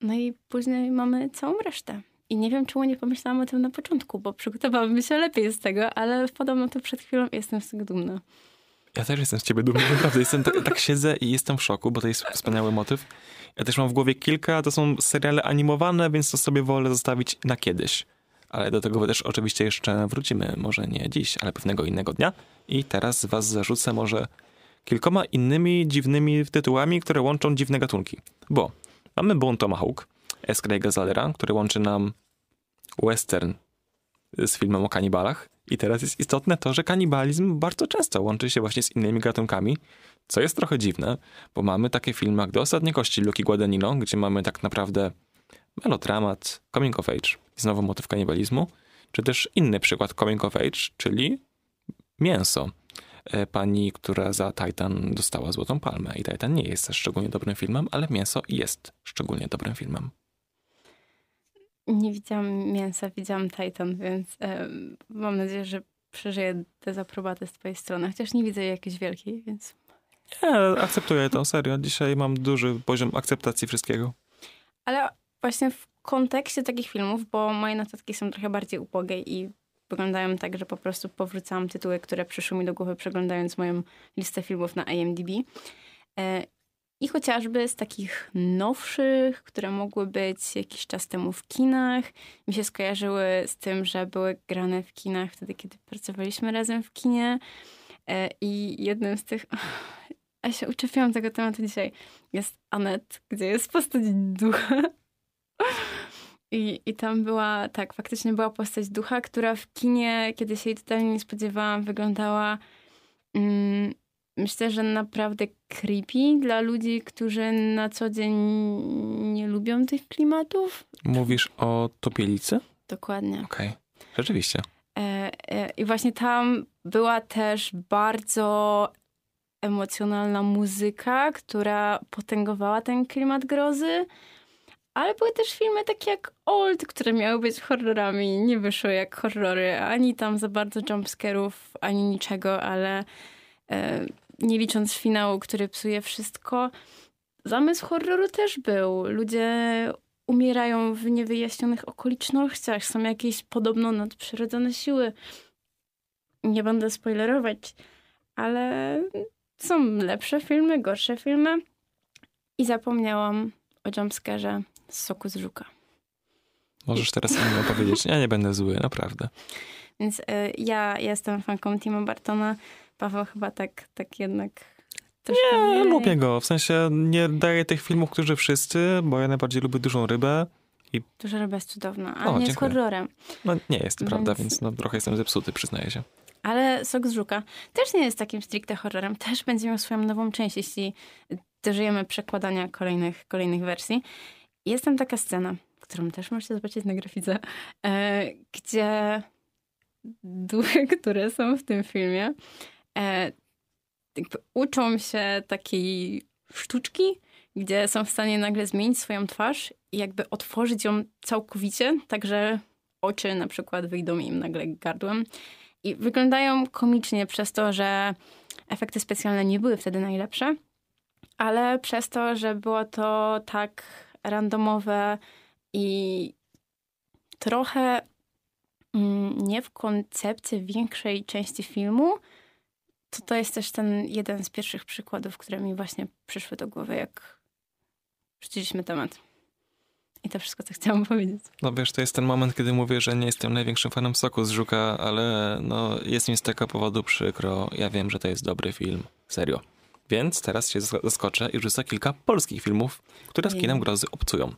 No i później mamy całą resztę. I nie wiem, czemu nie pomyślałam o tym na początku, bo przygotowałabym się lepiej z tego, ale podobno to przed chwilą jestem z tego dumna. Ja też jestem z ciebie dumny, naprawdę. Jestem tak, tak siedzę i jestem w szoku, bo to jest wspaniały motyw. Ja też mam w głowie kilka, to są seriale animowane, więc to sobie wolę zostawić na kiedyś. Ale do tego też oczywiście jeszcze wrócimy, może nie dziś, ale pewnego innego dnia. I teraz was zarzucę może kilkoma innymi dziwnymi tytułami, które łączą dziwne gatunki. Bo mamy Bone Tomahawk, S. Craiga Zalera, który łączy nam western z filmem o kanibalach. I teraz jest istotne to, że kanibalizm bardzo często łączy się właśnie z innymi gatunkami, co jest trochę dziwne, bo mamy takie filmy jak Do Ostatniej Kości Luki Guadagnino, gdzie mamy tak naprawdę melodramat, coming of age znowu motyw kanibalizmu, czy też inny przykład coming of age, czyli mięso. E, pani, która za Titan dostała Złotą Palmę. I Titan nie jest szczególnie dobrym filmem, ale mięso jest szczególnie dobrym filmem. Nie widziałam mięsa, widziałam Titan, więc e, mam nadzieję, że przeżyję dezaprobatę z twojej strony, chociaż nie widzę jej jakiejś wielkiej, więc... Nie, akceptuję to, serio. Dzisiaj mam duży poziom akceptacji wszystkiego. Ale właśnie w kontekście takich filmów, bo moje notatki są trochę bardziej ubogie i wyglądają tak, że po prostu powrócałam tytuły, które przyszły mi do głowy przeglądając moją listę filmów na IMDb. E, I chociażby z takich nowszych, które mogły być jakiś czas temu w kinach, mi się skojarzyły z tym, że były grane w kinach wtedy, kiedy pracowaliśmy razem w kinie. E, I jednym z tych. Ja się uczepiłam tego tematu dzisiaj. Jest Anet, gdzie jest postać ducha. I, I tam była, tak, faktycznie była postać ducha, która w kinie, kiedy się jej totalnie nie spodziewałam, wyglądała mm, myślę, że naprawdę creepy dla ludzi, którzy na co dzień nie lubią tych klimatów. Mówisz o topielicy? Dokładnie. Okej, okay. rzeczywiście. E, e, I właśnie tam była też bardzo emocjonalna muzyka, która potęgowała ten klimat grozy Ale były też filmy takie jak Old, które miały być horrorami. Nie wyszły jak horrory, ani tam za bardzo jumpscarów, ani niczego, ale e, nie licząc finału, który psuje wszystko, zamysł horroru też był. Ludzie umierają w niewyjaśnionych okolicznościach, są jakieś podobno nadprzyrodzone siły. Nie będę spoilerować, ale są lepsze filmy, gorsze filmy. I zapomniałam o jumpscarze soku z żuka. Możesz teraz mi opowiedzieć. Ja nie będę zły, naprawdę. Więc y, ja jestem fanką Tima Bartona. Paweł chyba tak, tak jednak troszkę Nie, mniej. lubię go. W sensie nie daję tych filmów, którzy wszyscy, bo ja najbardziej lubię Dużą Rybę. I... Duża ryba jest cudowna, ale o, nie dziękuję. jest horrorem. No nie jest, więc... prawda, więc no, trochę jestem zepsuty, przyznaję się. Ale Sok z Żuka też nie jest takim stricte horrorem. Też będzie miał swoją nową część, jeśli dożyjemy przekładania kolejnych, kolejnych wersji. Jest tam taka scena, którą też możecie zobaczyć na grafice, e, gdzie duchy, które są w tym filmie, e, uczą się takiej sztuczki, gdzie są w stanie nagle zmienić swoją twarz i jakby otworzyć ją całkowicie, także oczy na przykład wyjdą im nagle gardłem. I wyglądają komicznie przez to, że efekty specjalne nie były wtedy najlepsze, ale przez to, że było to tak randomowe i trochę mm, nie w koncepcji większej części filmu, to to jest też ten jeden z pierwszych przykładów, które mi właśnie przyszły do głowy, jak rzuciliśmy temat. I to wszystko, co chciałam powiedzieć. No wiesz, to jest ten moment, kiedy mówię, że nie jestem największym fanem soku z Żuka, ale no jest mi z tego powodu przykro. Ja wiem, że to jest dobry film. Serio. Więc teraz się zaskoczę i rzucę kilka polskich filmów, które z kinem grozy obcują.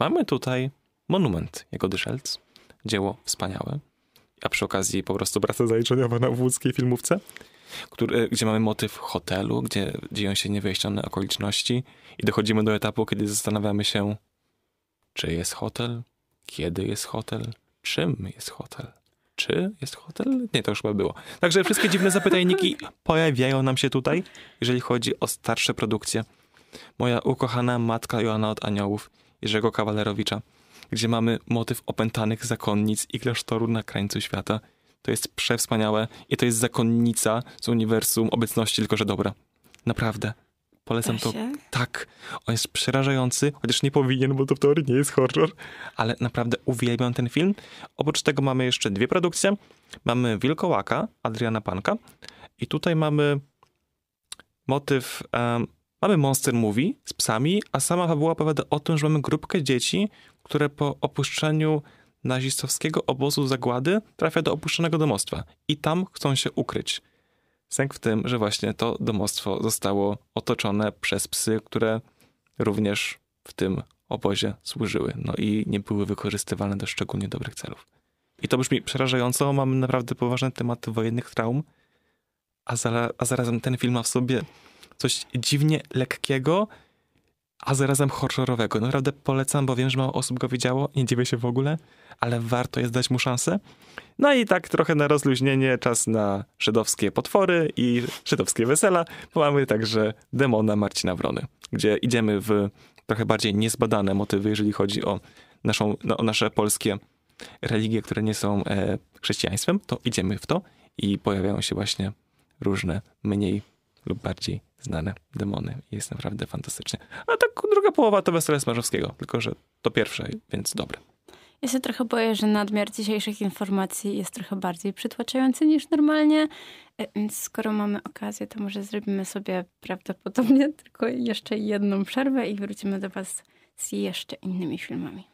Mamy tutaj Monument jego Dyszelc. Dzieło wspaniałe. A przy okazji po prostu praca zaliczeniowa na łódzkiej filmówce, który, gdzie mamy motyw hotelu, gdzie dzieją się niewyjaśnione okoliczności i dochodzimy do etapu, kiedy zastanawiamy się, czy jest hotel, kiedy jest hotel, czym jest hotel. Czy jest hotel? Nie, to już chyba było. Także wszystkie dziwne zapytajniki pojawiają nam się tutaj, jeżeli chodzi o starsze produkcje. Moja ukochana matka Joanna od Aniołów, Jerzego Kawalerowicza, gdzie mamy motyw opętanych zakonnic i klasztoru na krańcu świata. To jest przewspaniałe i to jest zakonnica z uniwersum obecności, tylko że dobra. Naprawdę. Polecam to. Tak. On jest przerażający, chociaż nie powinien, bo to w teorii nie jest horror, ale naprawdę uwielbiam ten film. Oprócz tego mamy jeszcze dwie produkcje. Mamy Wilkołaka Adriana Panka i tutaj mamy motyw, um, mamy Monster Movie z psami, a sama fabuła opowiada o tym, że mamy grupkę dzieci, które po opuszczeniu nazistowskiego obozu zagłady trafia do opuszczonego domostwa i tam chcą się ukryć. Sęk w tym, że właśnie to domostwo zostało otoczone przez psy, które również w tym obozie służyły. No i nie były wykorzystywane do szczególnie dobrych celów. I to brzmi przerażająco. Mamy naprawdę poważny temat wojennych traum, a, za, a zarazem ten film ma w sobie coś dziwnie lekkiego, a zarazem horrorowego. Naprawdę polecam, bo wiem, że mało osób go widziało, nie dziwię się w ogóle, ale warto jest dać mu szansę. No i tak trochę na rozluźnienie, czas na żydowskie potwory i żydowskie wesela, mamy także demona Marcina Wrony, gdzie idziemy w trochę bardziej niezbadane motywy, jeżeli chodzi o, naszą, no, o nasze polskie religie, które nie są e, chrześcijaństwem, to idziemy w to i pojawiają się właśnie różne mniej lub bardziej znane demony. Jest naprawdę fantastycznie. A tak druga połowa to Wesele Smarzowskiego, tylko że to pierwsze, więc dobre. Ja się trochę boję, że nadmiar dzisiejszych informacji jest trochę bardziej przytłaczający niż normalnie, e, więc skoro mamy okazję, to może zrobimy sobie prawdopodobnie tylko jeszcze jedną przerwę i wrócimy do Was z jeszcze innymi filmami.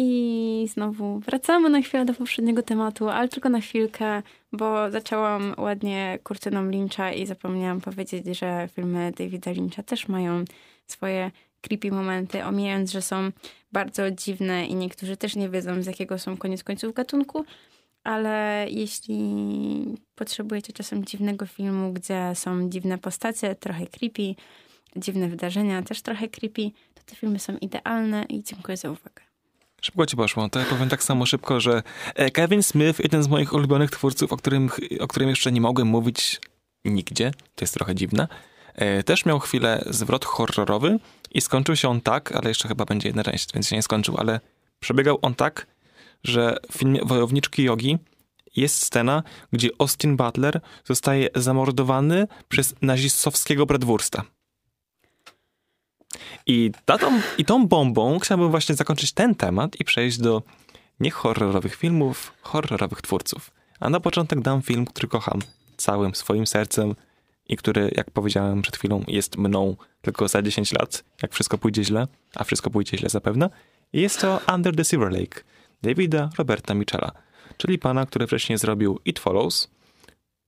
I znowu wracamy na chwilę do poprzedniego tematu, ale tylko na chwilkę, bo zaczęłam ładnie kurtyną Lyncha i zapomniałam powiedzieć, że filmy Davida Lyncha też mają swoje creepy momenty, omijając, że są bardzo dziwne i niektórzy też nie wiedzą, z jakiego są koniec końców gatunku, ale jeśli potrzebujecie czasem dziwnego filmu, gdzie są dziwne postacie, trochę creepy, dziwne wydarzenia, też trochę creepy, to te filmy są idealne i dziękuję za uwagę. Szybko ci poszło. To ja powiem tak samo szybko, że e, Kevin Smith, jeden z moich ulubionych twórców, o którym, o którym jeszcze nie mogłem mówić nigdzie, to jest trochę dziwne, e, też miał chwilę zwrot horrorowy I skończył się on tak, ale jeszcze chyba będzie jedna część, więc się nie skończył, ale przebiegał on tak, że w filmie Wojowniczki Jogi jest scena, gdzie Austin Butler zostaje zamordowany przez nazistowskiego Bradwursta. I, tatą, I tą bombą chciałbym właśnie zakończyć ten temat i przejść do nie horrorowych filmów, horrorowych twórców. A na początek dam film, który kocham całym swoim sercem i który, jak powiedziałem przed chwilą, jest mną tylko za 10 lat, jak wszystko pójdzie źle, a wszystko pójdzie źle zapewne. I jest to Under the Silver Lake Davida Roberta Mitchella, czyli pana, który wcześniej zrobił It Follows,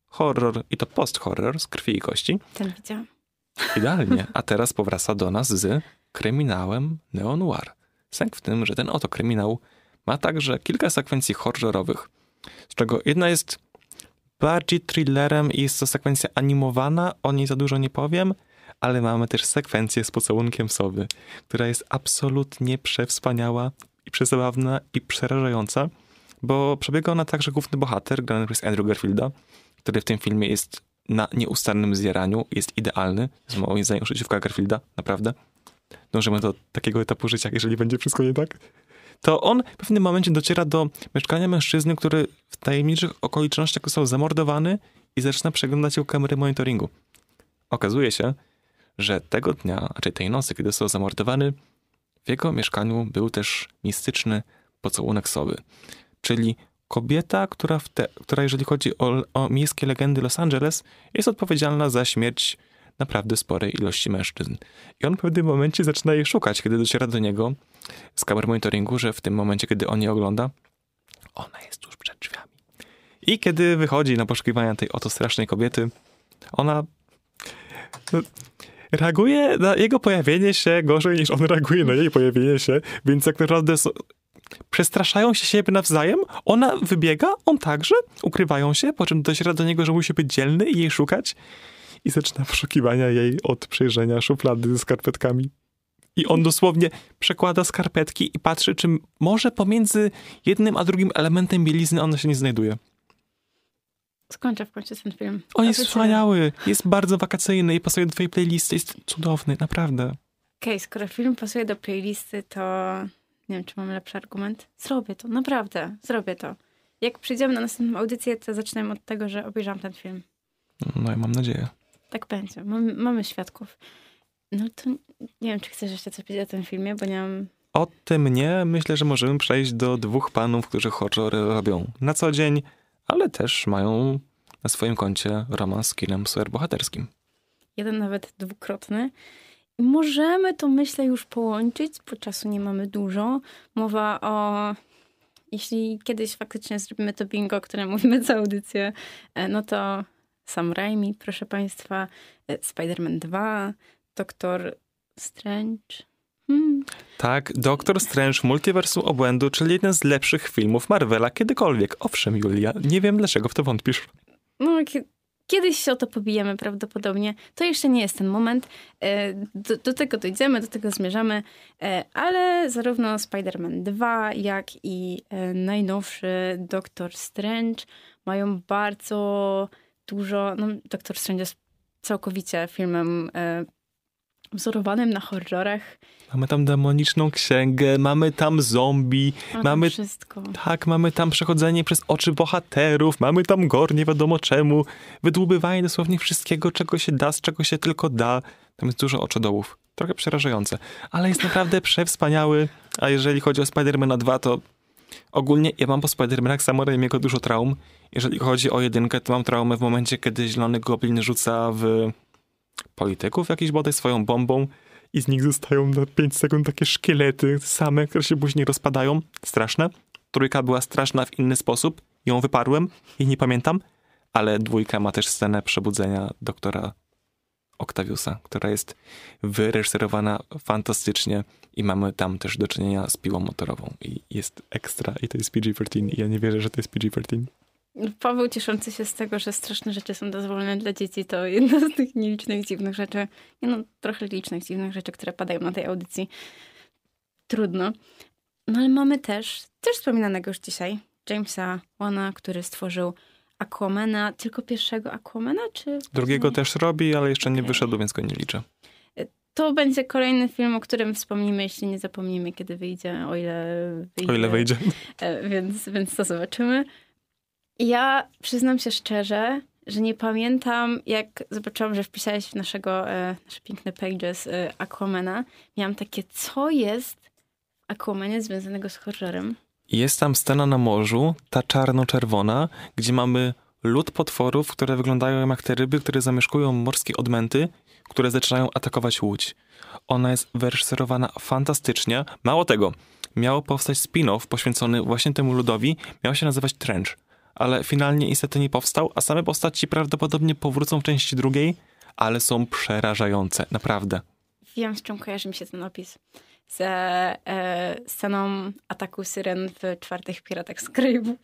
horror i to post-horror z krwi i kości. Ten widziałam. Idealnie. A teraz powraca do nas z kryminałem neo-noir. Sęk w tym, że ten oto kryminał ma także kilka sekwencji horrorowych, z czego jedna jest bardziej thrillerem i jest to sekwencja animowana, o niej za dużo nie powiem, ale mamy też sekwencję z pocałunkiem sowy, która jest absolutnie przewspaniała i przezabawna i przerażająca, bo przebiega ona tak, że główny bohater, grany przez Andrew Garfielda, który w tym filmie jest na nieustannym zjaraniu, jest idealny, z moim zdaniem życiówka Garfielda, naprawdę. Dążymy do takiego etapu życia, jeżeli będzie wszystko nie tak. To on w pewnym momencie dociera do mieszkania mężczyzny, który w tajemniczych okolicznościach został zamordowany i zaczyna przeglądać jego kamery monitoringu. Okazuje się, że tego dnia, raczej tej nocy, kiedy został zamordowany, w jego mieszkaniu był też mistyczny pocałunek sowy. Czyli kobieta, która, te, która jeżeli chodzi o, o miejskie legendy Los Angeles, jest odpowiedzialna za śmierć naprawdę sporej ilości mężczyzn. I on w pewnym momencie zaczyna jej szukać, kiedy dociera do niego z kamer monitoringu, że w tym momencie, kiedy on je ogląda, ona jest tuż przed drzwiami. I kiedy wychodzi na poszukiwania tej oto strasznej kobiety, ona no, reaguje na jego pojawienie się gorzej niż on reaguje na jej pojawienie się, więc tak naprawdę przestraszają się siebie nawzajem, ona wybiega, on także, ukrywają się, po czym dociera do niego, że musi być dzielny i jej szukać i zaczyna poszukiwania jej od przejrzenia szuflady ze skarpetkami. I on dosłownie przekłada skarpetki i patrzy, czy może pomiędzy jednym a drugim elementem bielizny ona się nie znajduje. Skończę w końcu ten film. On jest wspaniały, jest bardzo wakacyjny i pasuje do twojej playlisty, jest cudowny, naprawdę. Okej, okay, skoro film pasuje do playlisty, to nie wiem, czy mam lepszy argument. Zrobię to, naprawdę, zrobię to. Jak przyjdziemy na następną audycję, to zaczynamy od tego, że obejrzałam ten film. No i mam nadzieję. Tak będzie. Mamy, mamy świadków. No to nie wiem, czy chcesz jeszcze coś powiedzieć o tym filmie, bo nie mam... O tym nie. Myślę, że możemy przejść do dwóch panów, którzy horrory robią na co dzień, ale też mają na swoim koncie romans z kinem superbohaterskim. Jeden nawet dwukrotny. Możemy to, myślę, już połączyć, bo czasu nie mamy dużo. Mowa o. Jeśli kiedyś faktycznie zrobimy to bingo, które mówimy co audycję, e, no to Sam Raimi, proszę Państwa, e, Spider-Man 2, Doktor Strange. Hmm. Tak, Doktor Strange Multiversum Obłędu, czyli jeden z lepszych filmów Marvela kiedykolwiek. Owszem, Julia, nie wiem dlaczego w to wątpisz. No, Kiedyś się o to pobijemy prawdopodobnie. To jeszcze nie jest ten moment. E, do, do, tego dojdziemy, do tego zmierzamy, e, ale zarówno Spider-Man 2, jak i e, najnowszy Doctor Strange mają bardzo dużo. No, Doctor Strange jest całkowicie filmem wzorowanym na horrorach. Mamy tam demoniczną księgę, mamy tam zombie, mamy, mamy wszystko. Tak, mamy tam przechodzenie przez oczy bohaterów, mamy tam gor, nie wiadomo czemu, wydłubywanie dosłownie wszystkiego, czego się da, z czego się tylko da. Tam jest dużo oczodołów. Trochę przerażające, ale jest naprawdę przewspaniały. A jeżeli chodzi o Spidermana 2, to ogólnie ja mam po Spidermanach samorejmiego dużo traum. Jeżeli chodzi o jedynkę, to mam traumę w momencie, kiedy Zielony Goblin rzuca w polityków jakiś bodaj swoją bombą i z nich zostają na 5 sekund takie szkielety same, które się później rozpadają. Straszne. Trójka była straszna w inny sposób. Ją wyparłem i nie pamiętam, ale dwójka ma też scenę przebudzenia doktora Octaviusa, która jest wyreżyserowana fantastycznie i mamy tam też do czynienia z piłą motorową i jest ekstra i to jest PG-13 i ja nie wierzę, że to jest PG-13. Paweł cieszący się z tego, że straszne rzeczy są dozwolone dla dzieci, to jedna z tych nielicznych, dziwnych rzeczy, no trochę licznych, dziwnych rzeczy, które padają na tej audycji. Trudno. No ale mamy też, też wspominanego już dzisiaj, Jamesa Wana, który stworzył Aquamana, tylko pierwszego Aquamana, czy... Drugiego też robi, ale jeszcze nie wyszedł, więc go nie liczę. to będzie kolejny film, o którym wspomnimy, jeśli nie zapomnimy, kiedy wyjdzie, o ile wyjdzie. O ile wyjdzie. E, więc, więc to zobaczymy. Ja przyznam się szczerze, że nie pamiętam, jak zobaczyłam, że wpisałeś w naszego, e, nasze piękne pages e, Aquamana. Miałam takie, co jest w Aquamanie związanego z horrorem? Jest tam scena na morzu, ta czarno-czerwona, gdzie mamy lud potworów, które wyglądają jak te ryby, które zamieszkują morskie odmęty, które zaczynają atakować łódź. Ona jest wyreżyserowana fantastycznie. Mało tego, miało powstać spin-off poświęcony właśnie temu ludowi, miał się nazywać Trench, ale finalnie niestety nie powstał, a same postaci prawdopodobnie powrócą w części drugiej, ale są przerażające, naprawdę. Wiem, z czym kojarzy mi się ten opis. Z e, sceną ataku syren w czwartych Piratach z Karibów.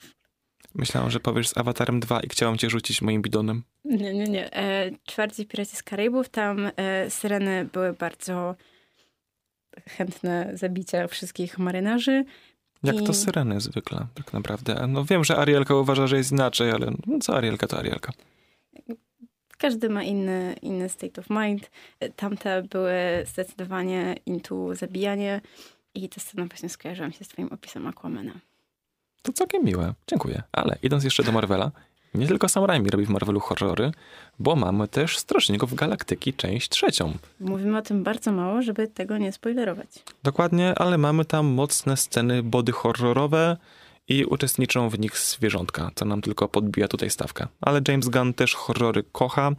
Myślałam, że powiesz z Awatarem 2 i chciałam cię rzucić moim bidonem. Nie, nie, nie. E, czwarci Piraci z Karibów, tam e, syreny były bardzo chętne zabicia wszystkich marynarzy. Jak I- to syreny zwykle, tak naprawdę. No wiem, że Arielka uważa, że jest inaczej, ale no co Arielka, to Arielka. Każdy ma inny, inny state of mind. Tamte były zdecydowanie into zabijanie i ta scena właśnie skojarzyłam się z twoim opisem Aquamana. To całkiem miłe, dziękuję. Ale idąc jeszcze do Marvela, nie tylko Sam Raimi robi w Marvelu horrory, bo mamy też Strażników Galaktyki, część trzecią. Mówimy o tym bardzo mało, żeby tego nie spoilerować. Dokładnie, ale mamy tam mocne sceny body horrorowe i uczestniczą w nich zwierzątka, co nam tylko podbija tutaj stawkę. Ale James Gunn też horrory kocha,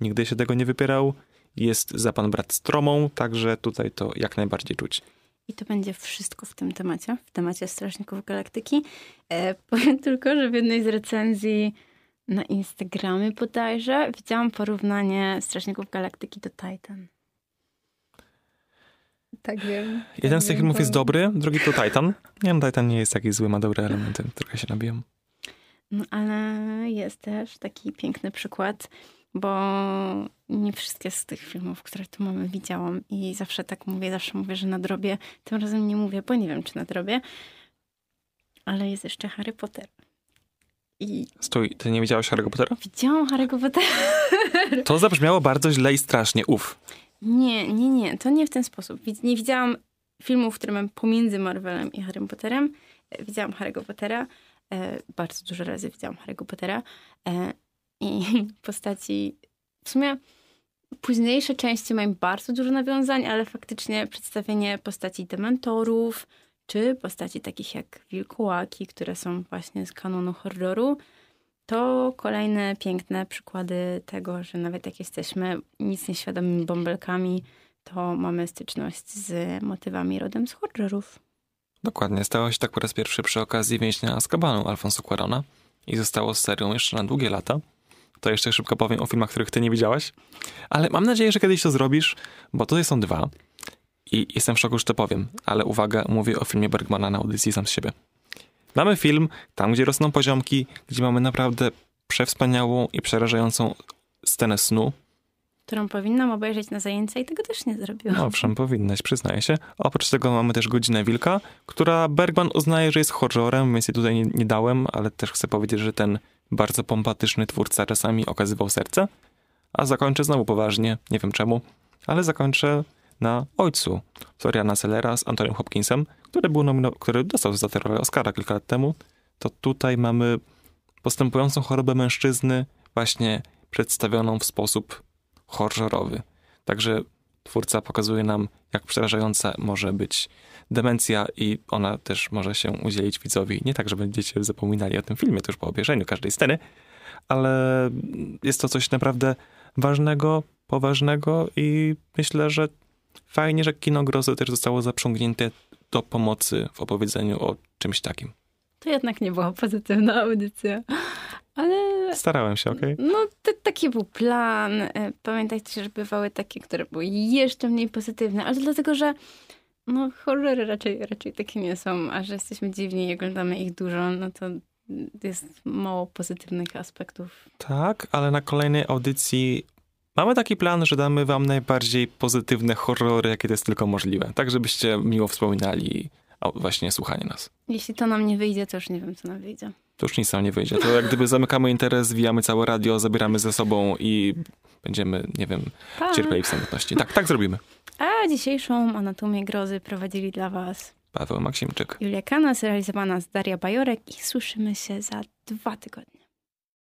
nigdy się tego nie wypierał, jest za pan brat stromą, także tutaj to jak najbardziej czuć. I to będzie wszystko w tym temacie, w temacie Strażników Galaktyki. E, powiem tylko, że w jednej z recenzji na Instagramie bodajże widziałam porównanie Strażników Galaktyki do Titan. Tak wiem. Jeden z tych filmów jest dobry, drugi to Titan. Nie no, Titan nie jest taki zły, ma dobre elementy, trochę się nabijam. No ale jest też taki piękny przykład, bo nie wszystkie z tych filmów, które tu mamy, widziałam i zawsze tak mówię, zawsze mówię, że nadrobię. Tym razem nie mówię, bo nie wiem, czy nadrobię. Ale jest jeszcze Harry Potter. I Stój, ty nie widziałaś Harry'ego Pottera? widziałam Harry'ego Pottera. To zabrzmiało bardzo źle i strasznie, uff. Nie, nie, nie, to nie w ten sposób. Nie widziałam filmów, które mam pomiędzy Marvelem i Harrym Potterem. E, Widziałam Harry'ego Pottera. E, bardzo dużo razy widziałam Harry'ego Pottera. E, I postaci... W sumie późniejsze części mają bardzo dużo nawiązań, ale faktycznie przedstawienie postaci dementorów, czy postaci takich jak wilkołaki, które są właśnie z kanonu horroru, to kolejne piękne przykłady tego, że nawet jak jesteśmy nic nieświadomymi bąbelkami, to mamy styczność z motywami rodem z horrorów. Dokładnie, stało się tak po raz pierwszy przy okazji więźnia Azkabanu Alfonso Cuarona i zostało z serią jeszcze na długie lata. To jeszcze szybko powiem o filmach, których ty nie widziałaś, ale mam nadzieję, że kiedyś to zrobisz, bo tutaj są dwa i jestem w szoku, że to powiem, ale uwaga, mówię o filmie Bergmana na audycji sam z siebie. Mamy film, tam gdzie rosną poziomki, gdzie mamy naprawdę przewspaniałą i przerażającą scenę snu, Którą powinnam obejrzeć na zajęcia i tego też nie zrobiłam. Owszem, powinnaś, przyznaję się. Oprócz tego mamy też Godzinę Wilka, która Bergman uznaje, że jest horrorem, więc jej tutaj nie, nie dałem, ale też chcę powiedzieć, że ten bardzo pompatyczny twórca czasami okazywał serce. A zakończę znowu poważnie, nie wiem czemu, ale zakończę na Ojcu Floriana Sellera z Antonym Hopkinsem, który, był nomino- który dostał za tę rolę Oscara kilka lat temu. To tutaj mamy postępującą chorobę mężczyzny właśnie przedstawioną w sposób horrorowy. Także twórca pokazuje nam, jak przerażająca może być demencja i ona też może się udzielić widzowi. Nie tak, że będziecie zapominali o tym filmie tuż po obejrzeniu każdej sceny, ale jest to coś naprawdę ważnego, poważnego i myślę, że fajnie, że kino grozy też zostało zaprzągnięte do pomocy w opowiedzeniu o czymś takim. To jednak nie była pozytywna audycja. Ale Starałem się, okej? no, to, taki był plan. E, Pamiętajcie, że bywały takie, które były jeszcze mniej pozytywne, ale dlatego, że no, horrory raczej, raczej takie nie są, a że jesteśmy dziwni i oglądamy ich dużo, no to jest mało pozytywnych aspektów. Tak, ale na kolejnej audycji mamy taki plan, że damy wam najbardziej pozytywne horrory, jakie to jest tylko możliwe. Tak, żebyście miło wspominali właśnie słuchanie nas. Jeśli to nam nie wyjdzie, to już nie wiem, co nam wyjdzie. To już nic nam nie wyjdzie. To jak gdyby zamykamy interes, zwijamy całe radio, zabieramy ze sobą i będziemy, nie wiem, Pa. cierpieli w samotności. Tak, tak zrobimy. A dzisiejszą Anatomię Grozy prowadzili dla was Paweł Maksimczyk. Julia Kanas, realizowana z Daria Bajorek i słyszymy się za dwa tygodnie.